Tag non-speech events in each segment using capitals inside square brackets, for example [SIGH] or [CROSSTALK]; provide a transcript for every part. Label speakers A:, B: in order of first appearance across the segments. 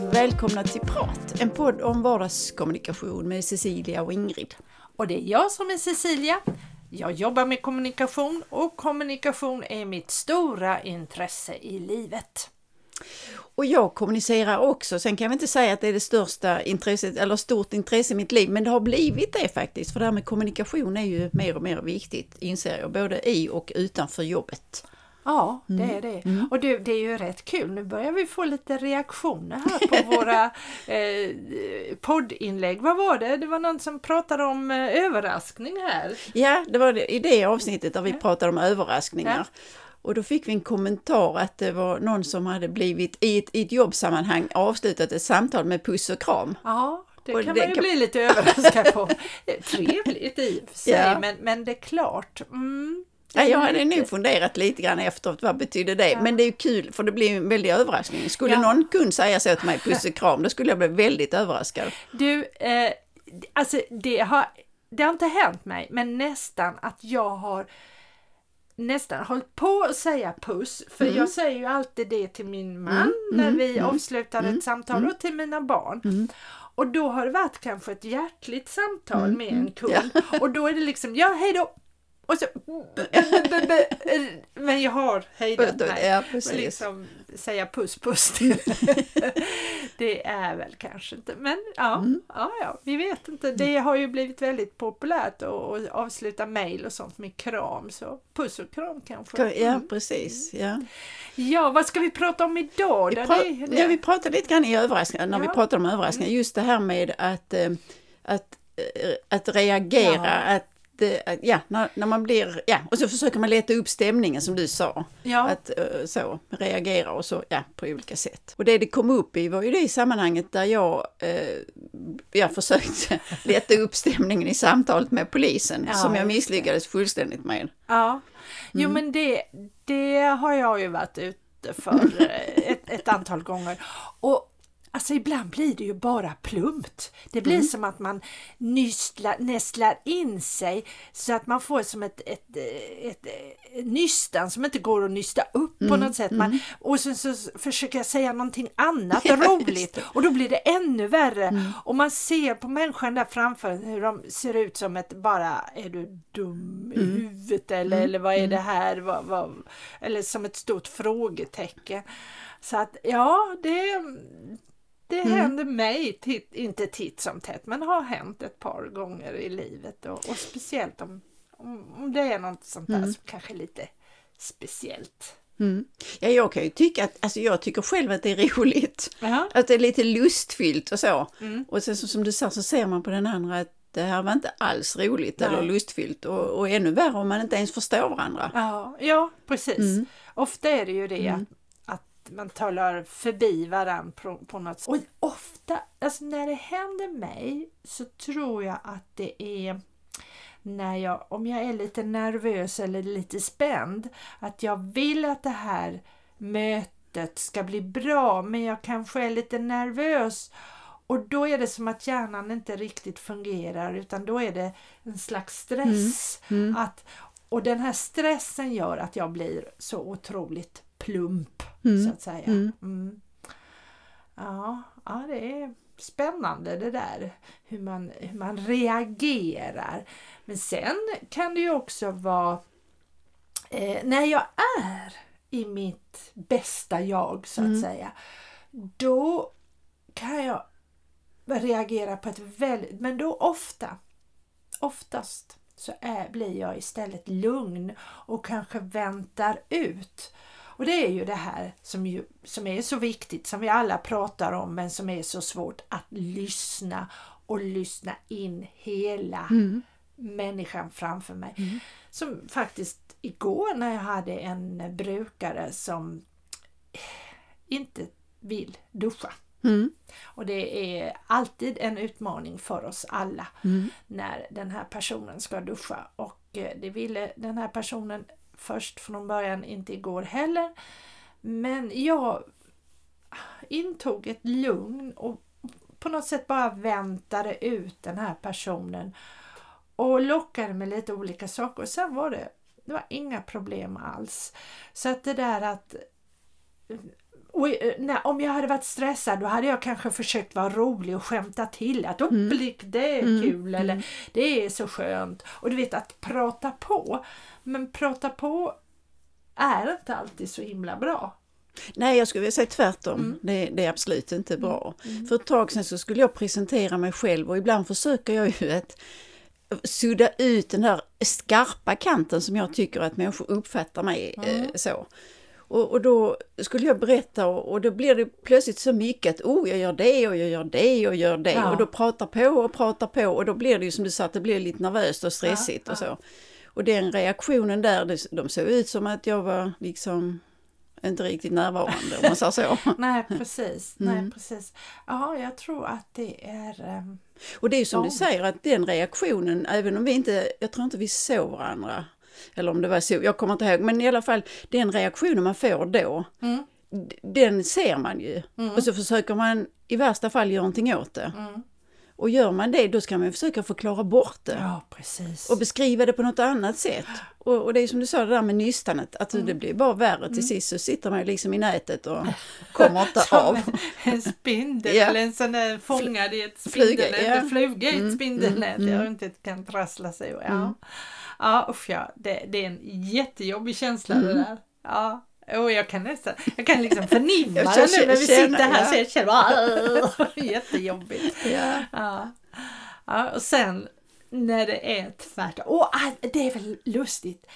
A: välkomna till Prat, en podd om vardagskommunikation med Cecilia och Ingrid.
B: Och det är jag som är Cecilia. Jag jobbar med kommunikation och kommunikation är mitt stora intresse i livet.
A: Och jag kommunicerar också, sen kan jag inte säga att det är det största intresset eller stort intresse i mitt liv, men det har blivit det faktiskt. För det här med kommunikation är ju mer och mer viktigt, inser jag, både i och utanför jobbet.
B: Ja, det är det. Mm. Och du, det är ju rätt kul. Nu börjar vi få lite reaktioner här på [LAUGHS] våra eh, poddinlägg. Vad var det? Det var någon som pratade om eh, överraskning här.
A: Ja, det var i det avsnittet där vi ja. pratade om överraskningar. Ja. Och då fick vi en kommentar att det var någon som hade blivit i ett, i ett jobbsammanhang avslutat ett samtal med puss och kram.
B: Ja, det och kan det man ju kan... bli lite överraskad på. [LAUGHS] Trevligt i och för sig, ja. men, men det är klart. Mm.
A: Ja, jag hade nog funderat lite grann efteråt, vad betyder det? Ja. Men det är ju kul för det blir en väldig överraskning. Skulle ja. någon kund säga så till mig, puss [LAUGHS] och kram, då skulle jag bli väldigt överraskad.
B: Du, eh, alltså det har, det har inte hänt mig, men nästan att jag har nästan hållit på att säga puss, för mm. jag säger ju alltid det till min man mm. när mm. vi mm. avslutar ett mm. samtal
A: mm.
B: och till mina barn. Och då har det varit kanske ett hjärtligt samtal med en kund ja. och då är det liksom, ja hej då, och så... Men jag har hejdat mig.
A: Ja, precis.
B: Liksom säga puss puss [LAUGHS] Det är väl kanske inte, men ja, mm. ja, ja, vi vet inte. Det har ju blivit väldigt populärt att avsluta mejl och sånt med kram, så puss och kram kanske.
A: Ja, mm. precis. Ja.
B: ja, vad ska vi prata om idag?
A: Vi, pra det, det. Ja, vi pratade lite grann i överraskningar, när ja. vi pratade om överraskningar, mm. just det här med att, eh, att, eh, att reagera, ja. att det, ja, när, när, man blir, ja, och så försöker man leta upp stämningen som du sa. Ja. Att uh, så, reagera och så, ja, på olika sätt. Och det det kom upp i var ju det i sammanhanget där jag, uh, jag försökte [LAUGHS] leta upp stämningen i samtalet med polisen, ja, som jag misslyckades fullständigt med.
B: Ja, jo mm. men det, det har jag ju varit ute för eh, ett, ett antal gånger. Och Alltså ibland blir det ju bara plumpt. Det blir mm. som att man nystlar, nästlar in sig så att man får som ett, ett, ett, ett nystan som inte går att nysta upp mm. på något sätt. Man, mm. och sen så, försöker jag säga någonting annat [LAUGHS] roligt och då blir det ännu värre. Mm. Och man ser på människan där framför hur de ser ut som ett bara, är du dum i mm. huvudet eller, eller vad är det här? Vad, vad, eller som ett stort frågetecken. Så att ja, det, det mm. händer mig, titt, inte titt som tätt, men har hänt ett par gånger i livet och, och speciellt om, om, det är något sånt där mm. som kanske är lite speciellt.
A: Mm. Ja, jag kan ju tycka att, alltså jag tycker själv att det är [LAUGHS] roligt. Aha. Att det är lite lustfyllt och så. Mm. Och sen så, som du sa så ser man på den andra att det här var inte alls roligt Nej. eller lustfyllt och, och ännu värre om man inte ens förstår varandra.
B: Ja, ja precis. Mm. Ofta är det ju det mm. att man talar förbi varandra på, på något sätt. Och ofta, alltså när det händer mig så tror jag att det är när jag, om jag är lite nervös eller lite spänd, att jag vill att det här mötet ska bli bra men jag kanske är lite nervös och då är det som att hjärnan inte riktigt fungerar utan då är det en slags stress. Mm. Mm. Att, och den här stressen gör att jag blir så otroligt plump mm. så att säga. Mm. mm. Ja, ja, det är spännande det där hur man, hur man reagerar. Men sen kan det ju också vara eh, när jag är i mitt bästa jag så att mm. säga. Då kan jag reagera på ett väldigt, men då ofta, oftast så är, blir jag istället lugn och kanske väntar ut och det är ju det här som, ju, som är så viktigt, som vi alla pratar om, men som är så svårt att lyssna och lyssna in hela mm. människan framför mig. Mm. Som faktiskt igår när jag hade en brukare som inte vill duscha. Mm. Och det är alltid en utmaning för oss alla mm. när den här personen ska duscha och eh, det ville den här personen först från början, inte igår heller. Men jag intog ett lugn och på något sätt bara väntade ut den här personen och lockade med lite olika saker. och sen var det, det var inga problem alls. Så att det där att och, eh, när, om jag hade varit stressad då hade jag kanske försökt vara rolig och skämta till att mm. blick, det är mm. kul eller mm. det är så skönt. Och du vet att prata på. Men prata på är inte alltid så himla bra.
A: Nej, jag skulle vilja säga tvärtom. Mm. Det, det, är absolut inte bra. Mm. mm. För ett tag sedan så skulle jag presentera mig själv och ibland försöker jag ju att sudda ut den där skarpa kanten som jag tycker att människor uppfattar mig mm. eh, så. Och, och, då skulle jag berätta och, och, då blir det plötsligt så mycket att oh, jag gör det och jag gör det och gör det ja. och då pratar på och pratar på och då blir det ju som du sa att det blir lite nervöst och stressigt ja, och så. Och den reaktionen där, de såg ut som att jag var liksom inte riktigt närvarande om man säger så. [LAUGHS]
B: Nej precis, mm. nej precis. Ja, jag tror att det är... Um...
A: Och det är ju som oh. du säger att den reaktionen, även om vi inte, jag tror inte vi såg varandra, eller om det var så, jag kommer inte ihåg, men i alla fall den reaktionen man får då, mm. den ser man ju. Mm. Och så försöker man i värsta fall göra någonting åt det. Mm. Och gör man det, då ska man försöka förklara bort det.
B: Ja, precis.
A: Och beskriva det på något annat sätt. Och, och det är som du sa, det där med nystanet, att mm. det blir bara värre. Till mm. sist så sitter man liksom i nätet och kommer inte [LAUGHS] av.
B: en spindel [LAUGHS] ja. eller en sån där fångad i ett spindelnät, fluga, ja. fluga i ett mm, spindelnät. Mm. Jag inte kan trassla sig. Ja, mm. Ja usch ja, det, det är en jättejobbig känsla det där. Ja. Och jag kan nästan, jag kan liksom förnimma det nu när vi sitter här ja. så jag känner jättejobbigt. [LAUGHS] Ja. Ja. ja. Och sen när det är tvärtom. Och det är väl lustigt.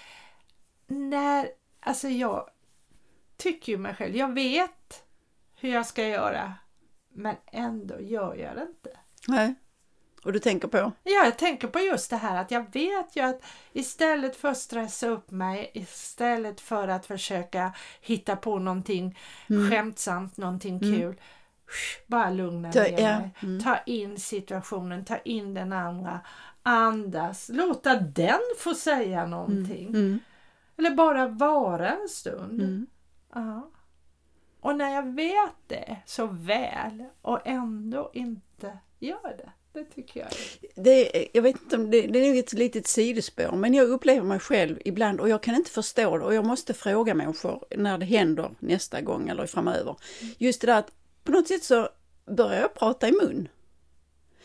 B: När, alltså jag tycker ju mig själv, jag vet hur jag ska göra men ändå gör jag det inte.
A: Nej. Och du tänker på?
B: Ja, jag tänker på just det här att jag vet ju att istället för att stressa upp mig, istället för att försöka hitta på någonting mm. skämtsamt, någonting mm. kul, bara lugna ner ja. mig. Mm. Ta in situationen, ta in den andra, andas, låta den få säga någonting. Mm. mm. Eller bara vara en stund. Mm. Ja. Och när jag vet det så väl och ändå inte gör det det tycker jag.
A: Det, jag vet inte om det, det är nog ett litet sidospår, men jag upplever mig själv ibland och jag kan inte förstå det och jag måste fråga människor när det händer nästa gång eller framöver. Just det där att på något sätt så börjar jag prata i mun.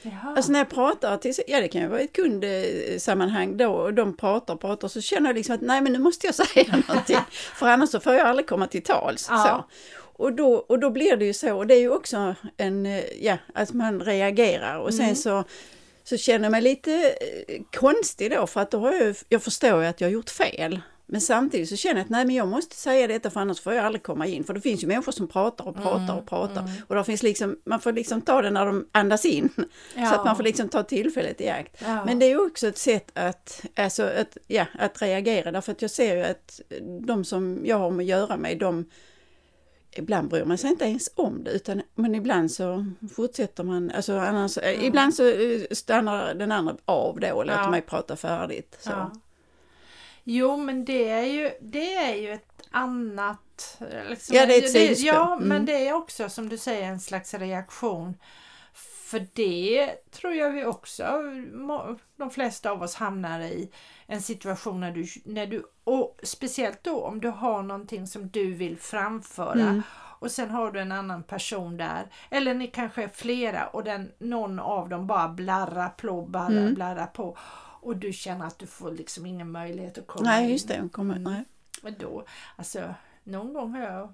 A: Jaha. Alltså när jag pratar till, ja det kan ju vara ett kundsammanhang då och de pratar och pratar så känner jag liksom att nej men nu måste jag säga [LAUGHS] någonting för annars så får jag aldrig komma till tals. Ja. Så. Och då, och då blir det ju så, och det är ju också en, eh, ja, att man reagerar och sen mm. så så känner jag mig lite eh, konstig då för att då har jag, jag förstår ju att jag har gjort fel. Men samtidigt så känner jag att nej men jag måste säga detta för annars får jag aldrig komma in. För det finns ju människor som pratar och pratar mm, och pratar. Mm. Och då finns liksom, man får liksom ta det när de andas in. Ja. Så att man får liksom ta tillfället i akt. Ja. Men det är också ett sätt att, alltså att, ja, att reagera. Därför att jag ser ju att de som jag har med att göra med, de ibland bryr man sig inte ens om det utan men ibland så fortsätter man, alltså annars, mm. ibland så eh, stannar den andra av då och låter ja. mig prata färdigt. Så. Ja.
B: Jo men det är ju, det är ju ett annat...
A: Liksom, ja det är ett sidospår.
B: Ja mm. men det är också som du säger en slags reaktion. För det tror jag vi också, de flesta av oss hamnar i en situation när du, när du och speciellt då om du har någonting som du vill framföra mm. och sen har du en annan person där eller ni kanske är flera och den, någon av dem bara blarrar på, blarrar, mm. blarrar på och du känner att du får liksom ingen möjlighet att komma
A: Nej, just det. Kommer, nej.
B: Men då, alltså någon gång har jag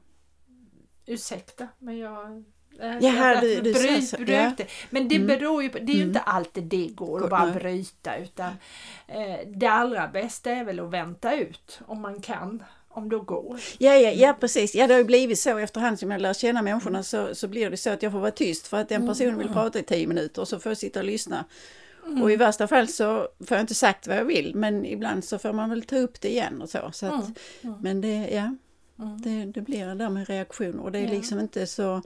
B: ursäkta men jag
A: Eh, Jaha, du, du bryt,
B: ja. Men det mm. beror ju på, det är ju mm. inte alltid det går att bara bryta utan eh, det allra bästa är väl att vänta ut om man kan. Om det går.
A: Ja, ja, ja precis. Ja, det har ju blivit så efterhand som jag lär känna människorna så, så blir det så att jag får vara tyst för att den personen vill mm. prata i tio minuter och så får jag sitta och lyssna. Mm. Och i värsta fall så får jag inte sagt vad jag vill men ibland så får man väl ta upp det igen och så. så att, mm. Mm. Men det, ja. Mm. Det, det, blir det där med reaktioner och det är ja. liksom inte så...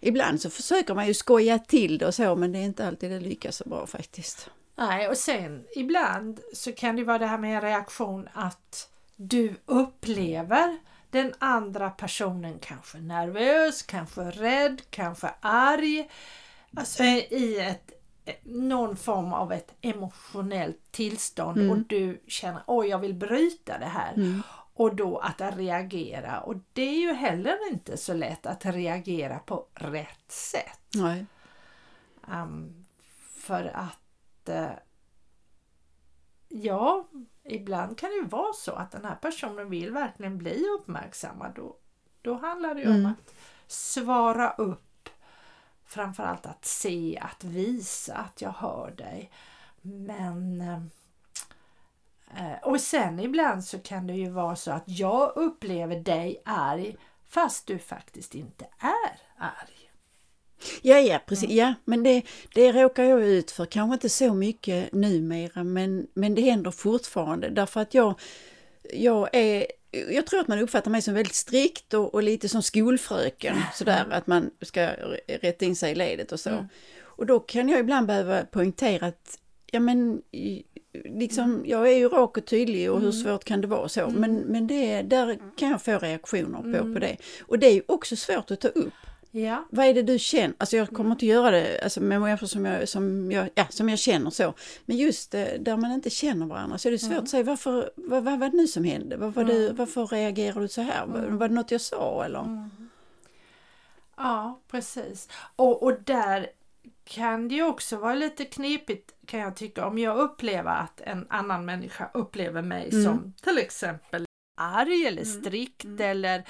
A: Ibland så försöker man ju skoja till det och så men det är inte alltid det lyckas så bra faktiskt.
B: Nej och sen ibland så kan det vara det här med en reaktion att du upplever den andra personen kanske nervös, kanske rädd, kanske arg. Alltså i ett någon form av ett emotionellt tillstånd mm. och du känner oj jag vill bryta det här. Mm. Och då att reagera. Och det är ju heller inte så lätt att reagera på rätt sätt.
A: Nej.
B: Um, för att uh, ja, ibland kan det vara så att den här personen vill verkligen bli uppmärksammad. Då, då handlar det ju
A: Mm.
B: om att svara upp. Framförallt att se, att visa att jag hör dig. Men eh, och sen ibland så kan det ju vara så att jag upplever dig arg fast du faktiskt inte är arg.
A: Ja, ja, precis. Ja, men det, det råkar jag ut för, kanske inte så mycket numera, men, men det händer fortfarande därför att jag, jag är jag tror att man uppfattar mig som väldigt strikt och, och lite som skolfröken, sådär att man ska rätta in sig i ledet och så.
B: Mm.
A: Och då kan jag ibland behöva poängtera att, ja men, liksom, jag är ju rak och tydlig och hur svårt kan det vara så? Men, men det, där kan jag få reaktioner på, på det. Och det är ju också svårt att ta upp.
B: Ja,
A: Vad är det du känner? Alltså jag kommer inte göra det alltså med människor som jag, som, jag, ja, som jag känner så. Men just eh, där man inte känner varandra så är det svårt att säga varför, vad, vad var det nu som hände? Vad var det, varför reagerar du så här? Var, var det något jag sa eller?
B: ja precis. Och, och där kan det ju också vara lite knepigt kan jag tycka om jag upplever att en annan människa upplever mig
A: Mm.
B: som till exempel arg eller
A: Mm.
B: strikt eller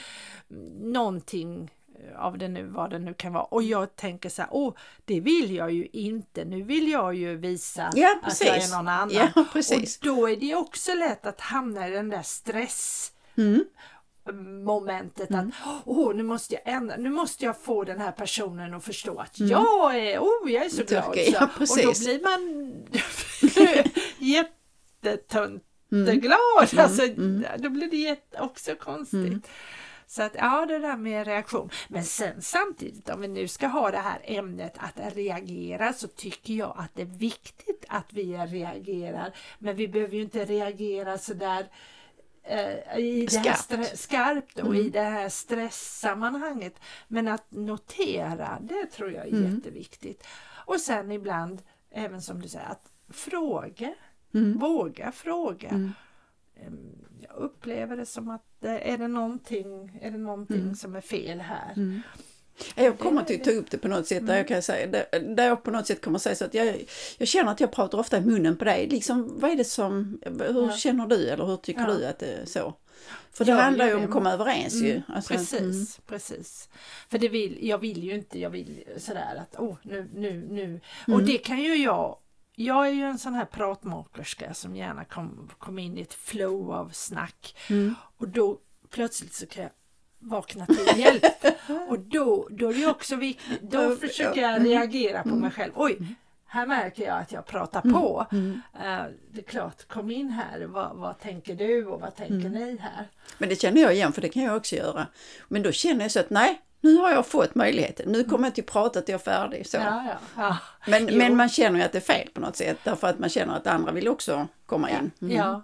B: någonting av det nu, vad det nu kan vara. Och jag tänker så här, åh, det vill jag ju inte. Nu vill jag ju visa
A: Ja,
B: att jag är någon annan.
A: Ja.
B: Och då är det också lätt att hamna i den där stress
A: Mm.
B: Momentet att åh, nu måste jag ändra, nu måste jag få den här personen att förstå att
A: Mm.
B: jag är, oh, jag är så glad. Så.
A: ja,
B: och då blir man [LAUGHS] jätteglad.
A: Mm.
B: Alltså,
A: mm.
B: Då blir det jätte, också konstigt. Så att ja, det där med reaktion. Men sen samtidigt om vi nu ska ha det här ämnet att reagera så tycker jag att det är viktigt att vi reagerar. Men vi behöver ju inte reagera sådär i det här
A: Skarpt.
B: och i
A: Mm.
B: det här stresssammanhanget. Men att notera, det tror jag är
A: Mm.
B: jätteviktigt. Och sen ibland, även som du säger, att fråga.
A: Mm.
B: Våga fråga.
A: Mm.
B: Jag upplever det som att eh, är det någonting, är det någonting
A: Mm.
B: som är fel här?
A: Ja, Jag kommer att ta upp det på något sätt där jag kan säga, där, jag på något sätt kommer att säga så att jag, jag känner att jag pratar ofta i munnen på dig. Liksom, vad är det som, hur
B: Ja.
A: känner du eller hur tycker
B: Ja.
A: du att det är så? För det
B: Ja,
A: handlar ju om att komma överens ju.
B: Mm,
A: Alltså,
B: precis,
A: mm.
B: precis. För det vill, jag vill ju inte, jag vill sådär att oh, nu, nu, nu. Och
A: Mm.
B: det kan ju jag, jag är ju en sån här pratmakerska som gärna kom, kom in i ett flow av snack.
A: Mm.
B: Och då plötsligt så kan jag vakna till hjälp. [LAUGHS] och då, då är det också viktigt, då försöker
A: ja.
B: jag reagera på mig själv. Oj, här märker jag att jag pratar på.
A: Mm.
B: Eh, det är klart, kom in här, vad, vad tänker du och vad tänker
A: Mm.
B: ni här?
A: Men det känner jag igen, för det kan jag också göra. Men då känner jag så att nej, nu har jag fått möjligheten. Nu kommer jag till prata till jag är färdig. Så.
B: Ja, ja, ja.
A: Men,
B: Jo.
A: men man känner ju att det är fel på något sätt, därför att man känner att andra vill också komma in. Mm.
B: Ja,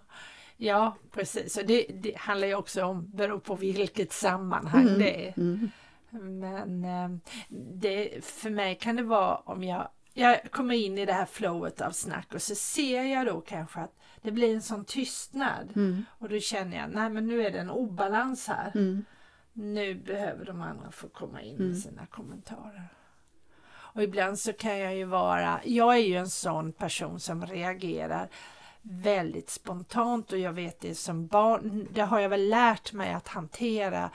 B: ja precis. Och det, det handlar ju också om, beror på vilket sammanhang
A: Mm.
B: det är.
A: Mm.
B: Men eh, det, för mig kan det vara om jag, jag kommer in i det här flowet av snack och så ser jag då kanske att det blir en sån tystnad.
A: Mm.
B: Och då känner jag, nej men nu är det en obalans här.
A: Mm.
B: Nu behöver de andra få komma in
A: Mm.
B: med sina kommentarer. Och ibland så kan jag ju vara, jag är ju en sån person som reagerar väldigt spontant och jag vet det som barn, det har jag väl lärt mig att hantera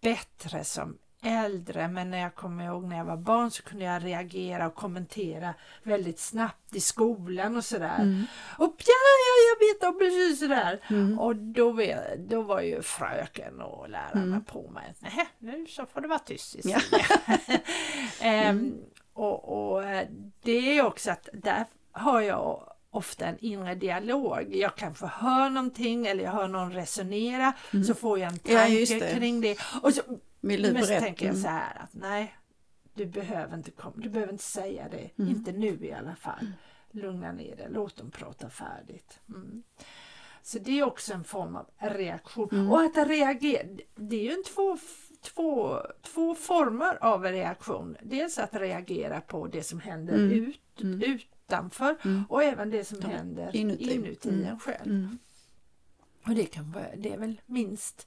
B: bättre som äldre men när jag kommer ihåg när jag var barn så kunde jag reagera och kommentera väldigt snabbt i skolan och sådär.
A: Mm.
B: Och ja, ja, jag vet och precis sådär.
A: Mm.
B: Och då, då var ju fröken och lärarna
A: Mm.
B: på mig. Nej, nu så får det vara tyst i
A: Ja. [LAUGHS]
B: Ehm,
A: Mm.
B: och, och eh, det är också att där har jag ofta en inre dialog. Jag kanske hör någonting eller jag hör någon resonera så får jag en
A: Mm. Ja,
B: tanke
A: just det.
B: kring det. Och så, men så tänker jag
A: Mm.
B: så här att nej, du behöver inte, komma, du behöver inte säga det.
A: Mm.
B: Inte nu i alla fall. Lugna ner dig, låt dem prata färdigt. Mm. Så det är också en form av reaktion.
A: Mm.
B: Och att reagera, det är ju en två, två, två former av reaktion. Dels att reagera på det som händer
A: Mm.
B: ut,
A: Mm.
B: Utanför
A: Mm.
B: och även det som
A: Ja,
B: händer
A: inuti.
B: inuti,
A: Mm.
B: en själv.
A: Mm.
B: Och det, kan vara, det är väl minst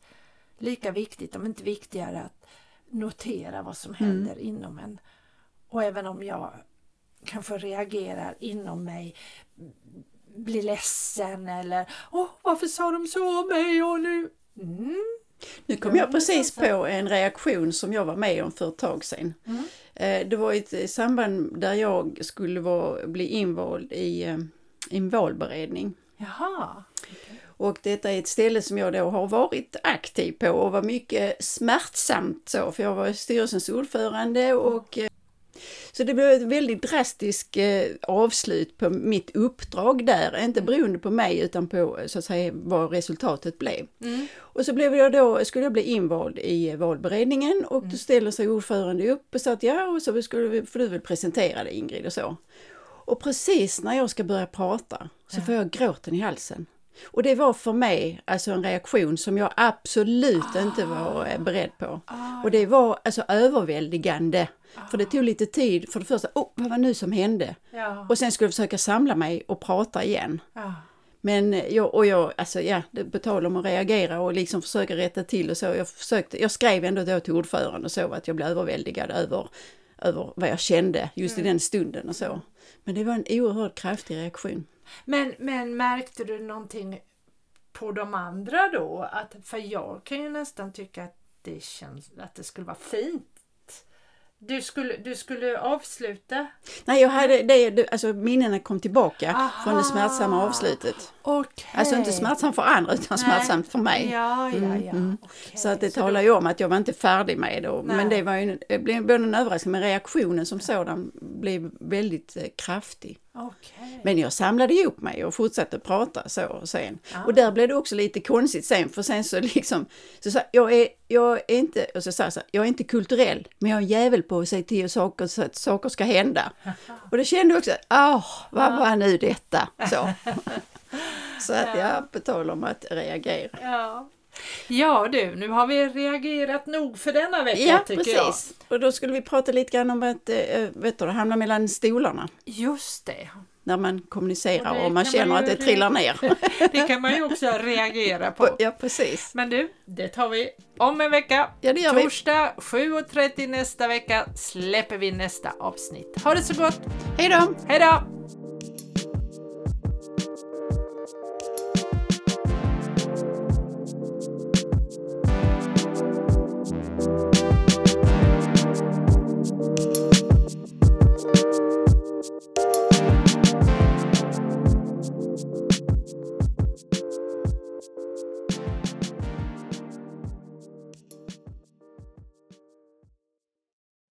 B: lika viktigt, om inte viktigare, att notera vad som
A: Mm.
B: händer inom en. Och även om jag kanske reagerar inom mig, blir ledsen eller Åh, varför sa de så om mig och nu?
A: Nu kom
B: Ja,
A: jag precis på en reaktion som jag var med om för ett tag sedan.
B: Mm.
A: Eh, Det var ett samband där jag skulle vara, bli invald i eh, en valberedning.
B: Jaha.
A: Och detta är ett ställe som jag då har varit aktiv på och var mycket smärtsamt så, för jag var styrelsens ordförande och eh, så det blev ett väldigt drastiskt eh, avslut på mitt uppdrag där, inte beroende på mig utan på så att säga vad resultatet blev.
B: Mm.
A: Och så blev jag då, skulle jag bli invald i valberedningen och då ställer sig ordförande upp och sa att ja, och så skulle, vi- får du väl presentera det Ingrid och så. Och precis när jag ska börja prata så får jag gråten i halsen. Och det var för mig alltså en reaktion som jag absolut inte var eh, beredd på. Och det var alltså överväldigande. För det tog lite tid, för det första, oh, vad var det nu som hände?
B: Ja.
A: Och sen skulle jag försöka samla mig och prata igen.
B: ja.
A: Men jag, och jag, alltså ja, på tal om att reagera och liksom försöka rätta till och så. Jag, försökte, jag skrev ändå då till ordföranden och så att jag blev överväldigad över, över vad jag kände just i den stunden och så. Men det var en oerhört kraftig reaktion.
B: Men, men märkte du någonting på de andra då? Att, för jag kan ju nästan tycka att det känns att det skulle vara fint. Du skulle, du skulle avsluta?
A: Nej, jag hade det, alltså minnena kom tillbaka
B: Aha.
A: från det smärtsamma avslutet.
B: Okej.
A: Alltså inte smärtsamt för andra utan
B: Nej.
A: smärtsamt för mig.
B: Ja, ja,
A: Mm,
B: ja.
A: mm.
B: Okej.
A: Så att det
B: Så
A: talar ju om att jag var inte färdig med det.
B: Nej.
A: Men det var ju det blev både en överraskning, men reaktionen som sådan blev väldigt eh, kraftig.
B: Okej.
A: Men jag samlade ihop mig och fortsatte prata så sen.
B: Ja.
A: Och där blev det också lite konstigt sen, för sen så liksom, så sa jag är, jag är inte, och så sa jag så här, jag är inte kulturell, men jag är en jävel på att säga till saker, så att saker ska hända. [LAUGHS] Och då kände jag också, åh, vad var nu detta? Så. [LAUGHS] så att ja, på tal om att reagera.
B: Ja. Ja du, nu har vi reagerat nog för denna vecka
A: Ja,
B: tycker
A: precis. Och då skulle vi prata lite grann om att, äh, vet du, hamna mellan stolarna.
B: jag. Just det.
A: När man kommunicerar
B: Och
A: och, man känner
B: man
A: att det trillar ner. [LAUGHS]
B: Det kan man ju också reagera på. [LAUGHS]
A: ja, precis.
B: Men du, det tar vi om en vecka.
A: Ja, det gör.
B: Torsdag 7.30 nästa vecka släpper vi nästa avsnitt. Ha det så gott!
A: Hej då!
B: Hej då!